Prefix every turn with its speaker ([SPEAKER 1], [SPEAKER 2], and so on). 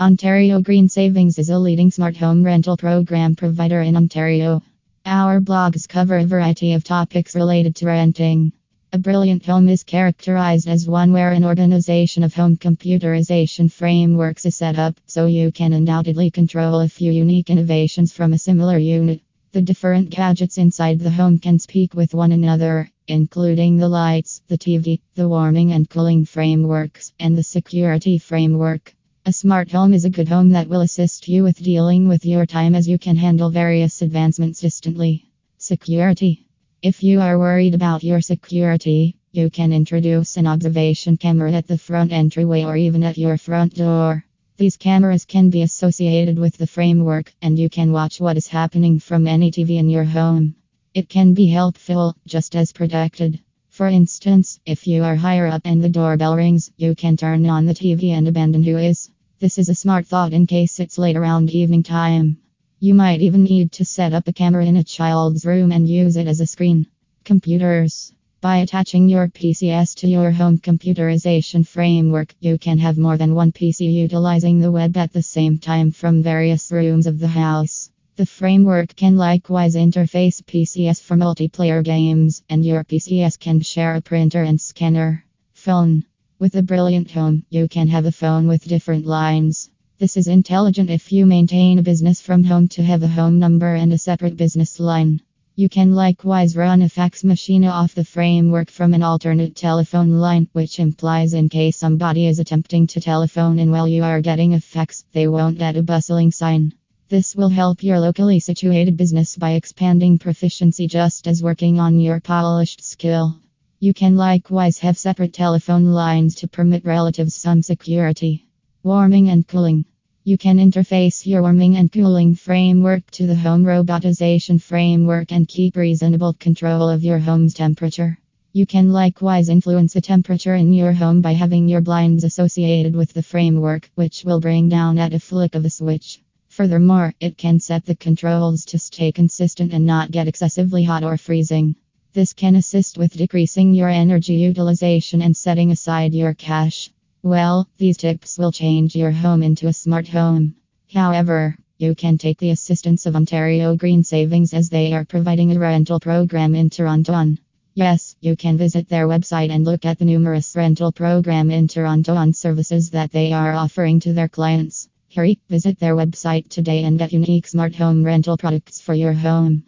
[SPEAKER 1] Ontario Green Savings is a leading smart home rental program provider in Ontario. Our blogs cover a variety of topics related to renting. A brilliant home is characterized as one where an organization of home computerization frameworks is set up, so you can undoubtedly control a few unique innovations from a similar unit. The different gadgets inside the home can speak with one another, including the lights, the TV, the warming and cooling frameworks, and the security framework. A smart home is a good home that will assist you with dealing with your time as you can handle various advancements distantly. Security. If you are worried about your security, you can introduce an observation camera at the front entryway or even at your front door. These cameras can be associated with the framework, and you can watch what is happening from any TV in your home. It can be helpful, just as protected. For instance, if you are higher up and the doorbell rings, you can turn on the TV and abandon who is this is a smart thought in case it's late around evening time. You might even need to set up a camera in a child's room and use it as a screen. Computers. By attaching your PCS to your home computerization framework, you can have more than one PC utilizing the web at the same time from various rooms of the house. The framework can likewise interface PCS for multiplayer games, and your PCS can share a printer and scanner. Phone. With a brilliant home, you can have a phone with different lines. This is intelligent if you maintain a business from home to have a home number and a separate business line. You can likewise run a fax machine off the framework from an alternate telephone line, which implies in case somebody is attempting to telephone in while you are getting a fax, they won't get a bustling sign. This will help your locally situated business by expanding proficiency just as working on your polished skill. You can likewise have separate telephone lines to permit relatives some security. Warming and cooling. You can interface your warming and cooling framework to the home robotization framework and keep reasonable control of your home's temperature. You can likewise influence the temperature in your home by having your blinds associated with the framework, which will bring down at a flick of a switch. Furthermore, it can set the controls to stay consistent and not get excessively hot or freezing. This can assist with decreasing your energy utilization and setting aside your cash. Well, these tips will change your home into a smart home. However, you can take the assistance of Ontario Green Savings as they are providing a rental program in Toronto. Yes, you can visit their website and look at the numerous rental program in Toronto on services that they are offering to their clients. Hurry, visit their website today and get unique smart home rental products for your home.